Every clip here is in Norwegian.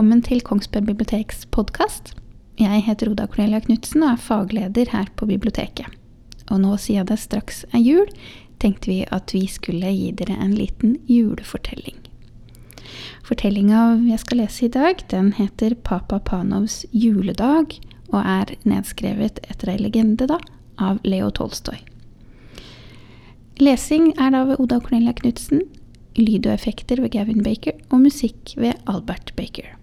Velkommen til Kongsberg biblioteks podkast. Jeg heter Oda Cornelia Knutsen og er fagleder her på biblioteket. Og nå siden det straks er jul, tenkte vi at vi skulle gi dere en liten julefortelling. Fortellinga jeg skal lese i dag, den heter Papa Panovs juledag, og er nedskrevet etter ei legende, da, av Leo Tolstoy. Lesing er da ved Oda Cornelia Knutsen, lyd og effekter ved Gavin Baker og musikk ved Albert Baker.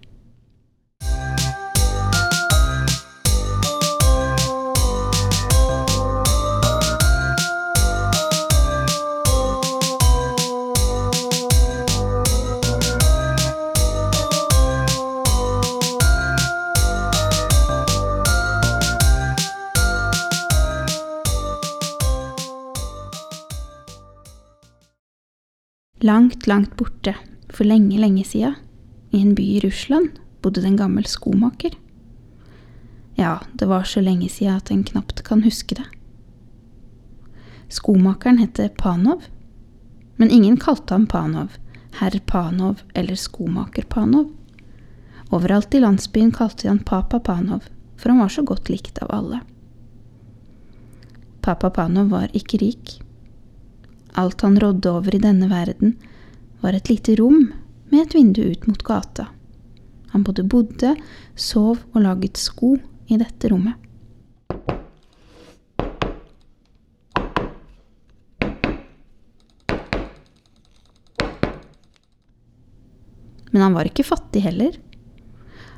Langt, langt borte, for lenge, lenge sida, i en by i Russland, bodde det en gammel skomaker. Ja, det var så lenge sida at en knapt kan huske det. Skomakeren het Panov, men ingen kalte ham Panov, herr Panov eller skomaker Panov. Overalt i landsbyen kalte de han Papa Panov, for han var så godt likt av alle. Papa Panov var ikke rik. Alt han rådde over i denne verden, var et lite rom med et vindu ut mot gata. Han både bodde, sov og laget sko i dette rommet. Men han var ikke fattig heller.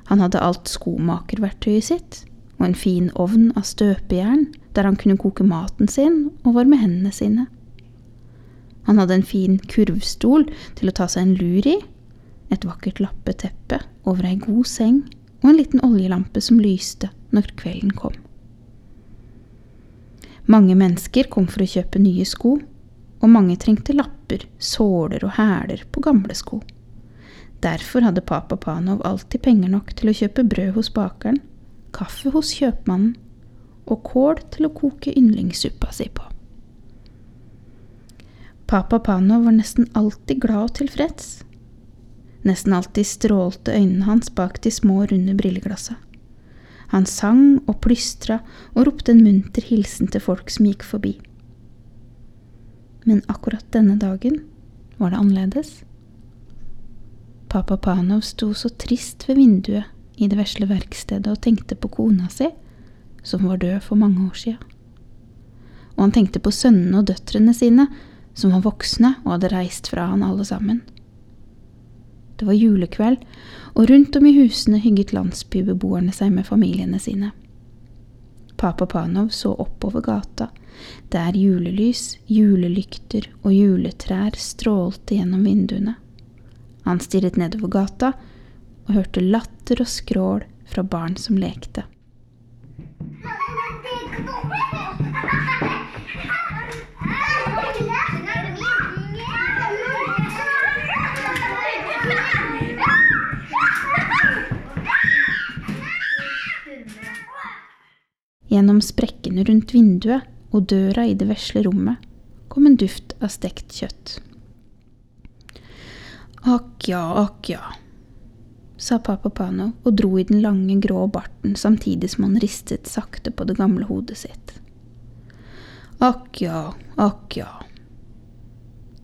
Han hadde alt skomakerverktøyet sitt, og en fin ovn av støpejern der han kunne koke maten sin og varme hendene sine. Han hadde en fin kurvstol til å ta seg en lur i, et vakkert lappeteppe over ei god seng og en liten oljelampe som lyste når kvelden kom. Mange mennesker kom for å kjøpe nye sko, og mange trengte lapper, såler og hæler på gamle sko. Derfor hadde Papa Panov alltid penger nok til å kjøpe brød hos bakeren, kaffe hos kjøpmannen og kål til å koke yndlingssuppa si på. Papa Panov var nesten alltid glad og tilfreds. Nesten alltid strålte øynene hans bak de små, runde brilleglassene. Han sang og plystra og ropte en munter hilsen til folk som gikk forbi. Men akkurat denne dagen var det annerledes. Papa Panov sto så trist ved vinduet i det vesle verkstedet og tenkte på kona si, som var død for mange år sia. Og han tenkte på sønnene og døtrene sine, som var voksne og hadde reist fra han alle sammen. Det var julekveld, og rundt om i husene hygget landsbybeboerne seg med familiene sine. Papa Panov så oppover gata, der julelys, julelykter og juletrær strålte gjennom vinduene. Han stirret nedover gata og hørte latter og skrål fra barn som lekte. Gjennom sprekkene rundt vinduet og døra i det vesle rommet kom en duft av stekt kjøtt. Akk ja, akk ja, sa pappa Pano og dro i den lange, grå barten samtidig som han ristet sakte på det gamle hodet sitt. Akk ja, akk ja.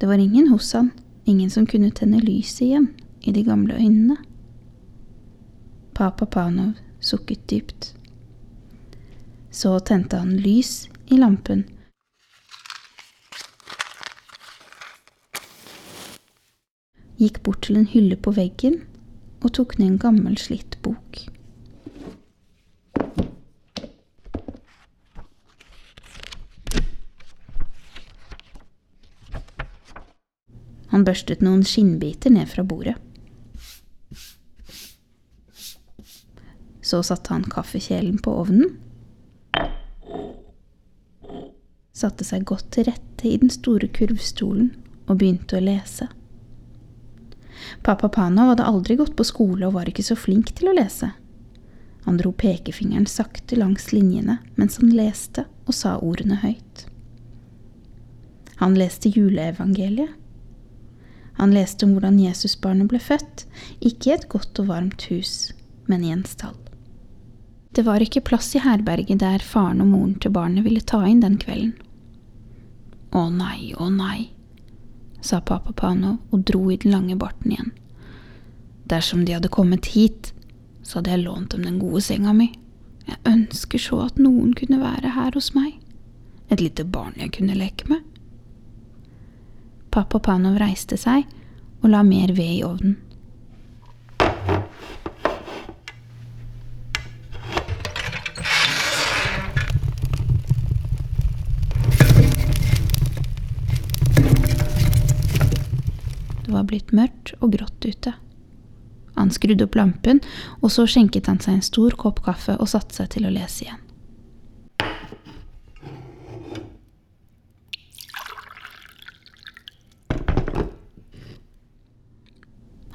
Det var ingen hos han, ingen som kunne tenne lyset igjen i de gamle øynene. Papa Panov sukket dypt. Så tente han lys i lampen. Gikk bort til en hylle på veggen og tok ned en gammel, slitt bok. Han børstet noen skinnbiter ned fra bordet. Så satte han kaffekjelen på ovnen. Satte seg godt til rette i den store kurvstolen og begynte å lese. Pappa Panov hadde aldri gått på skole og var ikke så flink til å lese. Han dro pekefingeren sakte langs linjene mens han leste og sa ordene høyt. Han leste juleevangeliet. Han leste om hvordan Jesusbarnet ble født, ikke i et godt og varmt hus, men i en stall. Det var ikke plass i herberget der faren og moren til barnet ville ta inn den kvelden. Å nei, å nei, sa pappa Pano og dro i den lange barten igjen. Dersom de hadde kommet hit, så hadde jeg lånt dem den gode senga mi. Jeg ønsker så at noen kunne være her hos meg. Et lite barn jeg kunne leke med. Pappa Panov reiste seg og la mer ved i ovnen. Det var blitt mørkt og grått ute. Han skrudde opp lampen, og så skjenket han seg en stor kopp kaffe og satte seg til å lese igjen.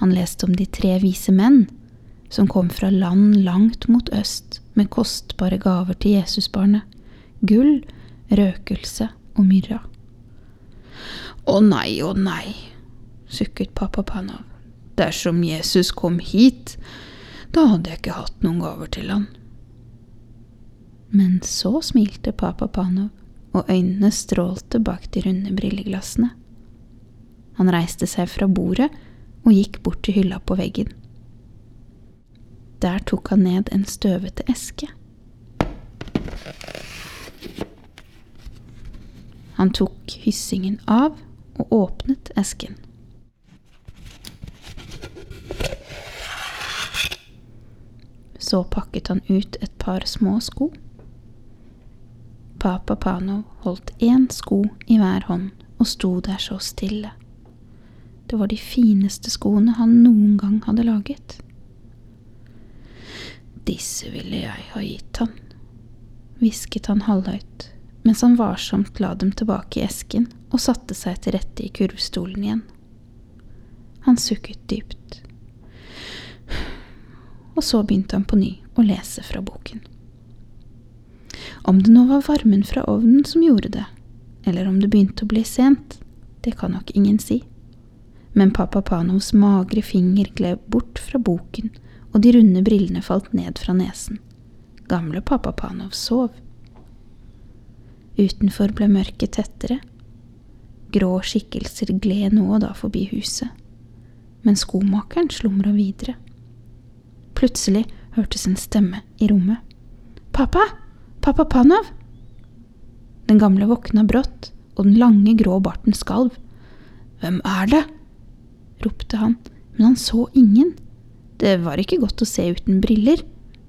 Han leste om de tre vise menn som kom fra land langt mot øst med kostbare gaver til Jesusbarnet, gull, røkelse og myrra. Å nei, å nei, sukket pappa Panov. Dersom Jesus kom hit, da hadde jeg ikke hatt noen gaver til han. Men så smilte pappa Panov, og øynene strålte bak de runde brilleglassene. Han reiste seg fra bordet og gikk bort til hylla på veggen. Der tok han ned en støvete eske. Han tok hyssingen av og åpnet esken. Så pakket han ut et par små sko. Papa Pano holdt én sko i hver hånd og sto der så stille. Det var de fineste skoene han noen gang hadde laget. Disse ville jeg ha gitt han, hvisket han halvhøyt mens han varsomt la dem tilbake i esken og satte seg til rette i kurvstolen igjen. Han sukket dypt. Og så begynte han på ny å lese fra boken. Om det nå var varmen fra ovnen som gjorde det, eller om det begynte å bli sent, det kan nok ingen si men pappa Panovs magre finger gled bort fra boken, og de runde brillene falt ned fra nesen. Gamle pappa Panov sov. Utenfor ble mørket tettere. Grå skikkelser gled nå og da forbi huset, men skomakeren slumra videre. Plutselig hørtes en stemme i rommet. Pappa! Pappa Panov! Den gamle våkna brått, og den lange, grå barten skalv. Hvem er det? ropte han, men han så ingen. Det var ikke godt å se uten briller,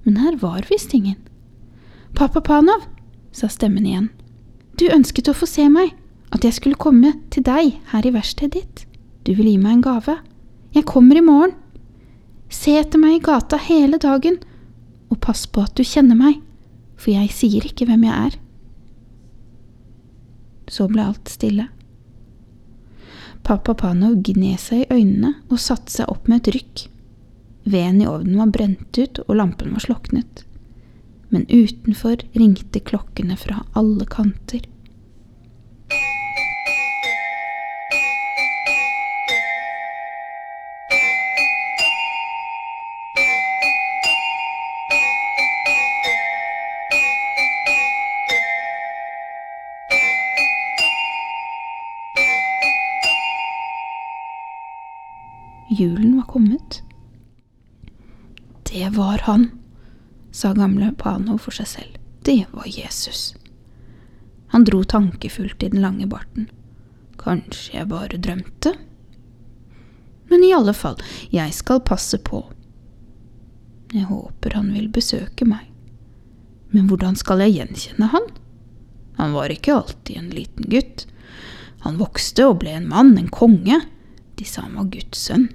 men her var visst ingen. Pappa Panov, sa stemmen igjen, du ønsket å få se meg, at jeg skulle komme til deg her i verkstedet ditt. Du vil gi meg en gave. Jeg kommer i morgen. Se etter meg i gata hele dagen, og pass på at du kjenner meg, for jeg sier ikke hvem jeg er. Så ble alt stille. Pappa Panov gned seg i øynene og satte seg opp med et rykk. Veden i ovnen var brent ut, og lampen var sloknet. Men utenfor ringte klokkene fra alle kanter. Var han, sa gamle Pano for seg selv. Det var Jesus. Han dro tankefullt i den lange barten. Kanskje jeg bare drømte? Men i alle fall, jeg skal passe på. Jeg håper han vil besøke meg. Men hvordan skal jeg gjenkjenne han? Han var ikke alltid en liten gutt. Han vokste og ble en mann, en konge. De sa han var Guds sønn.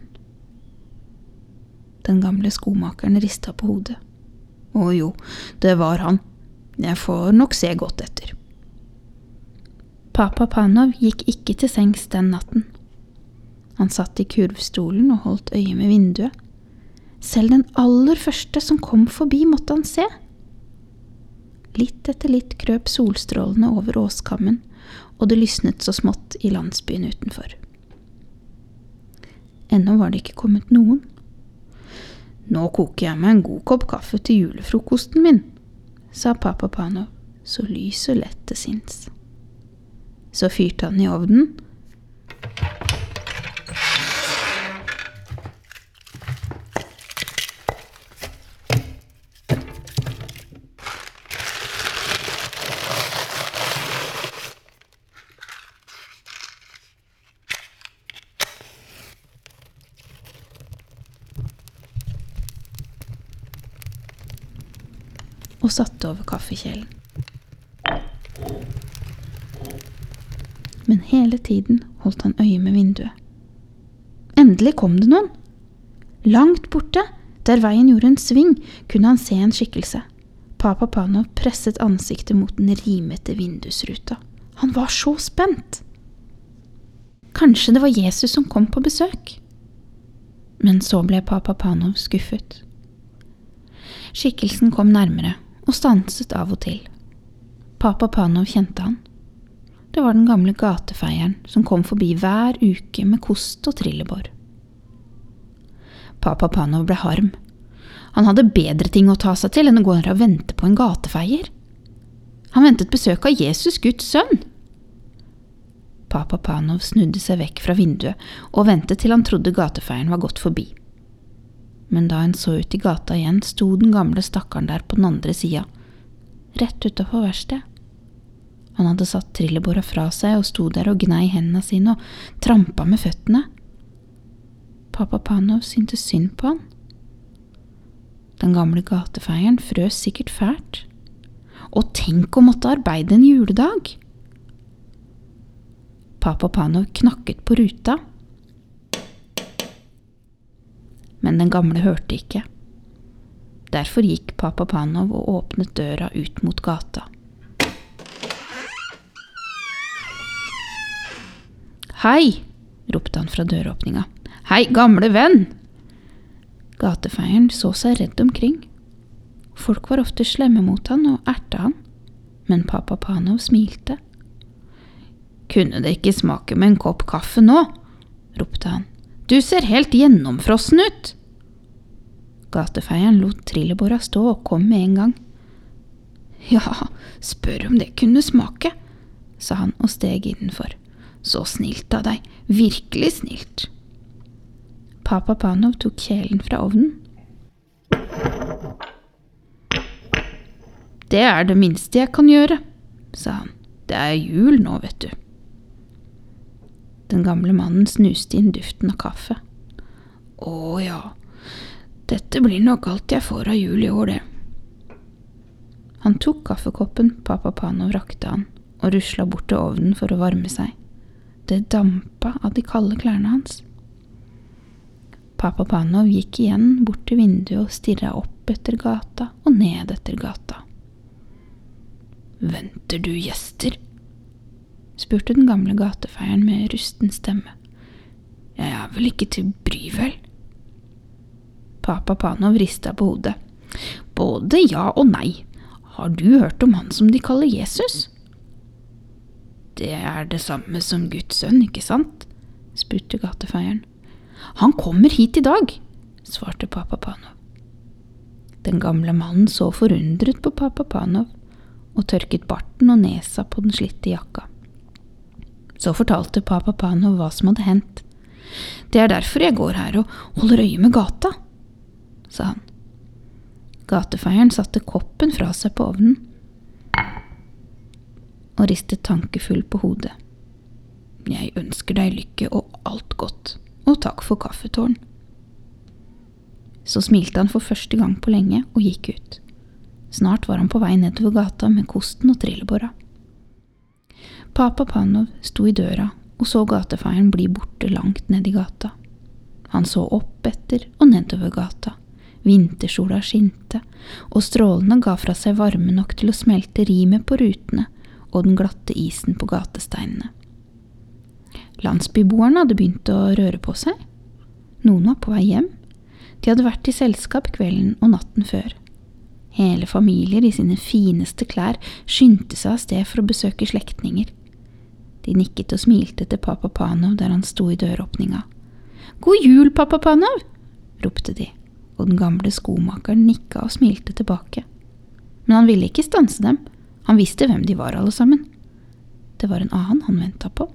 Den gamle skomakeren rista på hodet. Å jo, det var han. Jeg får nok se godt etter. Papa Panov gikk ikke til sengs den natten. Han satt i kurvstolen og holdt øye med vinduet. Selv den aller første som kom forbi, måtte han se. Litt etter litt krøp solstrålene over åskammen, og det lysnet så smått i landsbyen utenfor. Ennå var det ikke kommet noen. Nå koker jeg meg en god kopp kaffe til julefrokosten min, sa pappa Panov, så lys og lett til sinns. Så fyrte han i ovnen. Og satte over kaffekjelen. Men hele tiden holdt han øye med vinduet. Endelig kom det noen. Langt borte, der veien gjorde en sving, kunne han se en skikkelse. Papa Pano presset ansiktet mot den rimete vindusruta. Han var så spent. Kanskje det var Jesus som kom på besøk? Men så ble Papa Panov skuffet. Skikkelsen kom nærmere og stanset av og til. Papa Panov kjente han. Det var den gamle gatefeieren som kom forbi hver uke med kost og trillebår. Papa Panov ble harm. Han hadde bedre ting å ta seg til enn å gå her og vente på en gatefeier. Han ventet besøk av Jesus, Guds sønn. Papa Panov snudde seg vekk fra vinduet og ventet til han trodde gatefeieren var gått forbi men da hun så ut i gata igjen, sto den gamle stakkaren der på den andre sida, rett utafor verkstedet. Han hadde satt trillebåra fra seg og sto der og gnei hendene sine og trampa med føttene. Pappa Panov syntes synd på han. Den gamle gatefeieren frøs sikkert fælt. Og tenk å måtte arbeide en juledag! Pappa Panov knakket på ruta men den gamle hørte ikke. Derfor gikk pappa Panov og åpnet døra ut mot gata. Hei, ropte han fra døråpninga. Hei, gamle venn! Gatefeieren så seg redd omkring. Folk var ofte slemme mot han og erta han, men pappa Panov smilte. Kunne det ikke smake med en kopp kaffe nå? ropte han. Du ser helt gjennomfrossen ut! Gatefeieren lot trillebåra stå og kom med en gang. Ja, spør om det kunne smake, sa han og steg innenfor. Så snilt av deg, virkelig snilt. Papa Panov tok kjelen fra ovnen. Det er det minste jeg kan gjøre, sa han. Det er jul nå, vet du. Den gamle mannen snuste inn duften av kaffe. Å ja, dette blir nok alt jeg får av jul i år, det. Han tok kaffekoppen pappa Panov rakte han, og rusla bort til ovnen for å varme seg. Det dampa av de kalde klærne hans. Pappa Panov gikk igjen bort til vinduet og stirra opp etter gata og ned etter gata. Venter du gjester? spurte den gamle gatefeieren med rusten stemme. Jeg er vel ikke til bry, vel? Papa Panov rista på hodet. Både ja og nei. Har du hørt om han som de kaller Jesus? Det er det samme som Guds sønn, ikke sant? spurte gatefeieren. Han kommer hit i dag, svarte pappa Panov. Den gamle mannen så forundret på pappa Panov og tørket barten og nesa på den slitte jakka. Så fortalte pappa Panov hva som hadde hendt. Det er derfor jeg går her og holder øye med gata, sa han. Gatefeieren satte koppen fra seg på ovnen og ristet tankefull på hodet. Jeg ønsker deg lykke og alt godt, og takk for kaffetårn. Så smilte han for første gang på lenge og gikk ut. Snart var han på vei nedover gata med kosten og trillebåra. Papa Panov sto i døra og så gatefeieren bli borte langt ned i gata. Han så opp etter og nedover gata. Vintersola skinte, og strålene ga fra seg varme nok til å smelte rimet på rutene og den glatte isen på gatesteinene. Landsbyboerne hadde begynt å røre på seg. Noen var på vei hjem. De hadde vært i selskap kvelden og natten før. Hele familier i sine fineste klær skyndte seg av sted for å besøke slektninger. De nikket og smilte til pappa Panov der han sto i døråpninga. God jul, pappa Panov! ropte de, og den gamle skomakeren nikka og smilte tilbake. Men han ville ikke stanse dem, han visste hvem de var alle sammen. Det var en annen han venta på.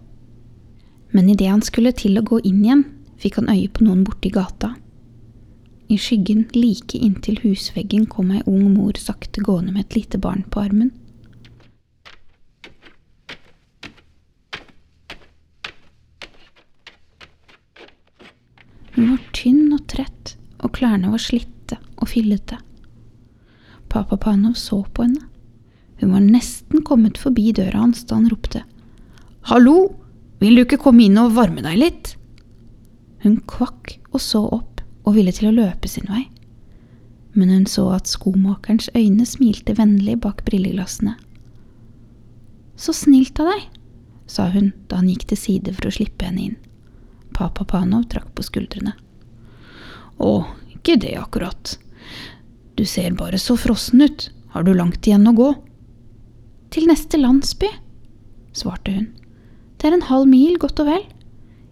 Men idet han skulle til å gå inn igjen, fikk han øye på noen borti gata. I skyggen like inntil husveggen kom ei ung mor sakte gående med et lite barn på armen. Hun var tynn og trett, og klærne var slitte og fillete. Papa Panov så på henne. Hun var nesten kommet forbi døra hans da han ropte. Hallo, vil du ikke komme inn og varme deg litt? Hun kvakk og så opp og ville til å løpe sin vei. Men hun så at skomakerens øyne smilte vennlig bak brilleglassene. Så snilt av deg, sa hun da han gikk til side for å slippe henne inn. Papa Panov trakk på skuldrene. Å, ikke det akkurat. Du ser bare så frossen ut. Har du langt igjen å gå? Til neste landsby, svarte hun. Det er en halv mil, godt og vel.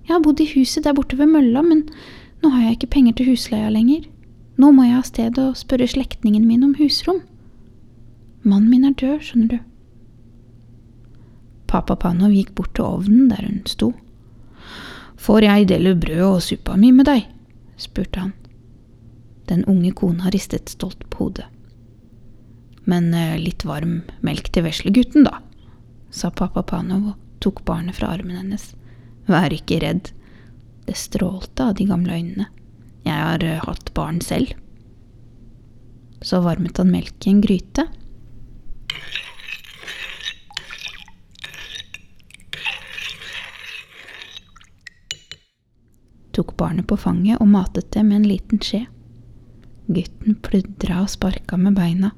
Jeg har bodd i huset der borte ved mølla, men nå har jeg ikke penger til husleia lenger. Nå må jeg av sted og spørre slektningen min om husrom. Mannen min er død, skjønner du. Papa Panov gikk bort til ovnen der hun sto. Får jeg dele brød og suppa mi med deg? Spurte han. Den unge kona ristet stolt på hodet. Men eh, litt varm melk til veslegutten, da, sa pappa Panov og tok barnet fra armen hennes. Vær ikke redd. Det strålte av de gamle øynene. Jeg har eh, hatt barn selv. Så varmet han melk i en gryte. Tok barnet på fanget og matet det med en liten skje. Gutten pludra og sparka med beina,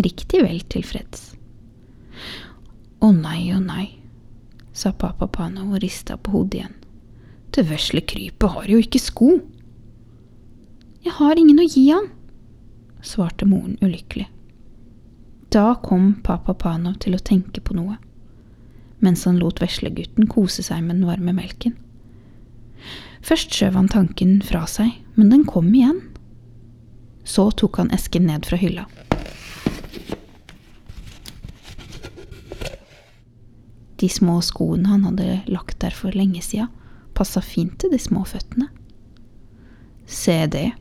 riktig vel tilfreds. Å nei, å nei, sa pappa Pano og rista på hodet igjen. Det vesle krypet har jo ikke sko. Jeg har ingen å gi han, svarte moren ulykkelig. Da kom pappa Pano til å tenke på noe, mens han lot veslegutten kose seg med den varme melken. Først skjøv han tanken fra seg, men den kom igjen. Så tok han esken ned fra hylla. De små skoene han hadde lagt der for lenge sida, passa fint til de små føttene. Se det,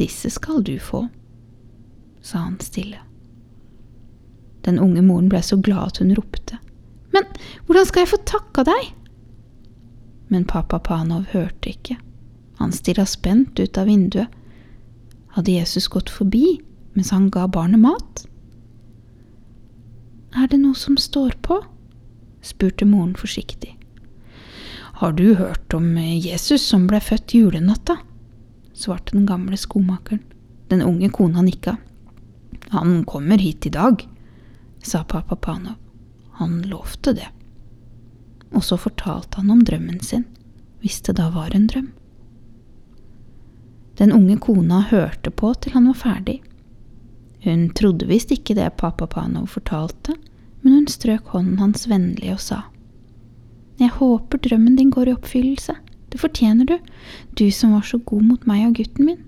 disse skal du få, sa han stille. Den unge moren ble så glad at hun ropte. Men hvordan skal jeg få takka deg? Men pappa Panov hørte ikke. Han stirra spent ut av vinduet hadde Jesus gått forbi mens han ga barnet mat? Er det noe som står på? spurte moren forsiktig. Har du hørt om Jesus som ble født julenatta? svarte den gamle skomakeren. Den unge kona nikka. Han kommer hit i dag, sa pappa Panov. Han lovte det. Og så fortalte han om drømmen sin, hvis det da var en drøm. Den unge kona hørte på til han var ferdig. Hun trodde visst ikke det pappa Panov fortalte, men hun strøk hånden hans vennlig og sa. Jeg håper drømmen din går i oppfyllelse, det fortjener du, du som var så god mot meg og gutten min.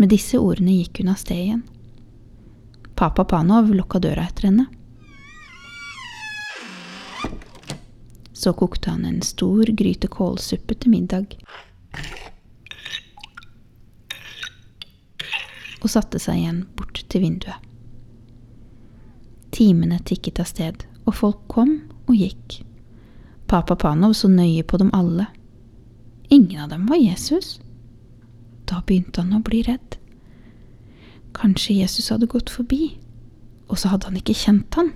Med disse ordene gikk hun av sted igjen. Papa Panov lukka døra etter henne. Så kokte han en stor gryte kålsuppe til middag. og satte seg igjen bort til vinduet. Timene tikket av sted, og folk kom og gikk. Papa Panov så nøye på dem alle. Ingen av dem var Jesus. Da begynte han å bli redd. Kanskje Jesus hadde gått forbi, og så hadde han ikke kjent han.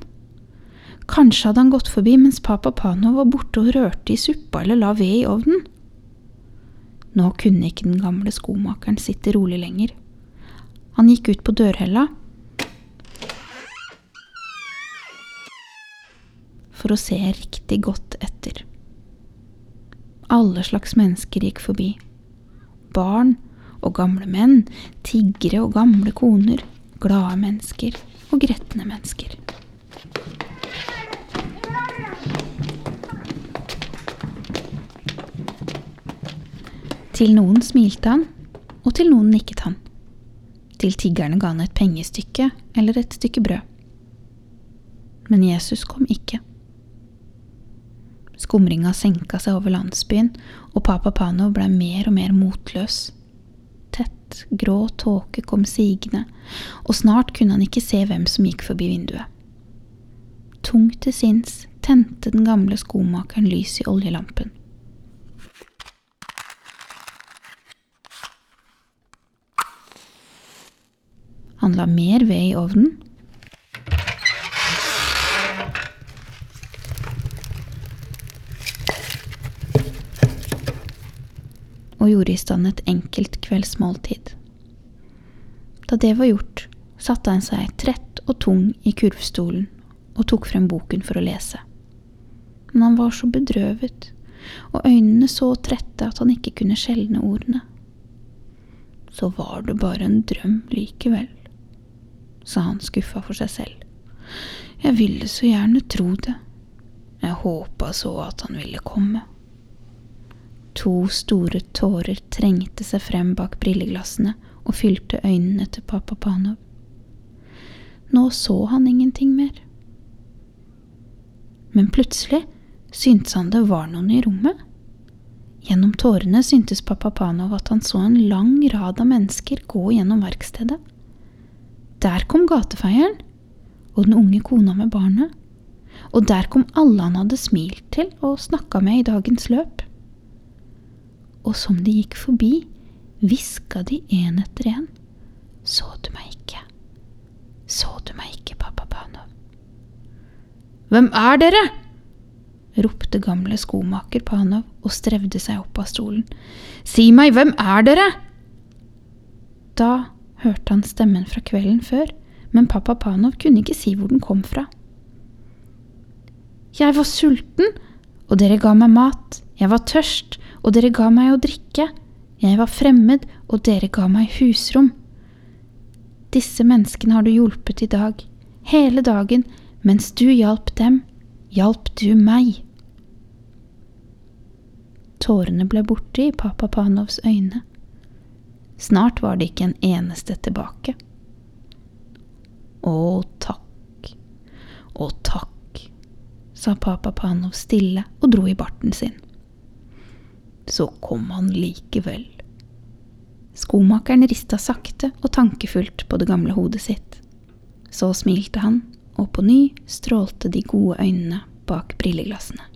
Kanskje hadde han gått forbi mens papa Pano var borte og rørte i suppa eller la ved i ovnen. Nå kunne ikke den gamle skomakeren sitte rolig lenger. Han gikk ut på dørhella. for å se riktig godt etter. Alle slags mennesker gikk forbi. Barn og gamle menn, tiggere og gamle koner, glade mennesker og gretne mennesker. Til noen smilte han, og til noen nikket han. Til tiggerne ga han et pengestykke eller et stykke brød. Men Jesus kom ikke. Skumringa senka seg over landsbyen, og Papa Pano ble mer og mer motløs. Tett, grå tåke kom sigende, og snart kunne han ikke se hvem som gikk forbi vinduet. Tungt til sinns tente den gamle skomakeren lys i oljelampen. Han la mer ved i ovnen. Og gjorde i stand et enkelt kveldsmåltid. Da det var gjort, satte han seg trett og tung i kurvstolen og tok frem boken for å lese. Men han var så bedrøvet, og øynene så trette at han ikke kunne skjelne ordene. Så var det bare en drøm likevel sa han skuffa for seg selv. Jeg ville så gjerne tro det. Jeg håpa så at han ville komme. To store tårer trengte seg frem bak brilleglassene og fylte øynene til pappa Panov. Nå så han ingenting mer. Men plutselig syntes han det var noen i rommet. Gjennom tårene syntes pappa Panov at han så en lang rad av mennesker gå gjennom verkstedet. Der kom gatefeieren og den unge kona med barnet. Og der kom alle han hadde smilt til og snakka med i dagens løp. Og som de gikk forbi, hviska de en etter en. Så du meg ikke? Så du meg ikke, pappa Panov? Hvem er dere? ropte gamle skomaker Panov og strevde seg opp av stolen. Si meg, hvem er dere? Da hørte han stemmen fra kvelden før, men pappa Panov kunne ikke si hvor den kom fra. Jeg var sulten, og dere ga meg mat. Jeg var tørst, og dere ga meg å drikke. Jeg var fremmed, og dere ga meg husrom. Disse menneskene har du hjulpet i dag. Hele dagen, mens du hjalp dem, hjalp du meg. Tårene ble borte i pappa Panovs øyne. Snart var det ikke en eneste tilbake. Å, takk, å, takk, sa papa Panov stille og dro i barten sin. Så kom han likevel. Skomakeren rista sakte og tankefullt på det gamle hodet sitt. Så smilte han, og på ny strålte de gode øynene bak brilleglassene.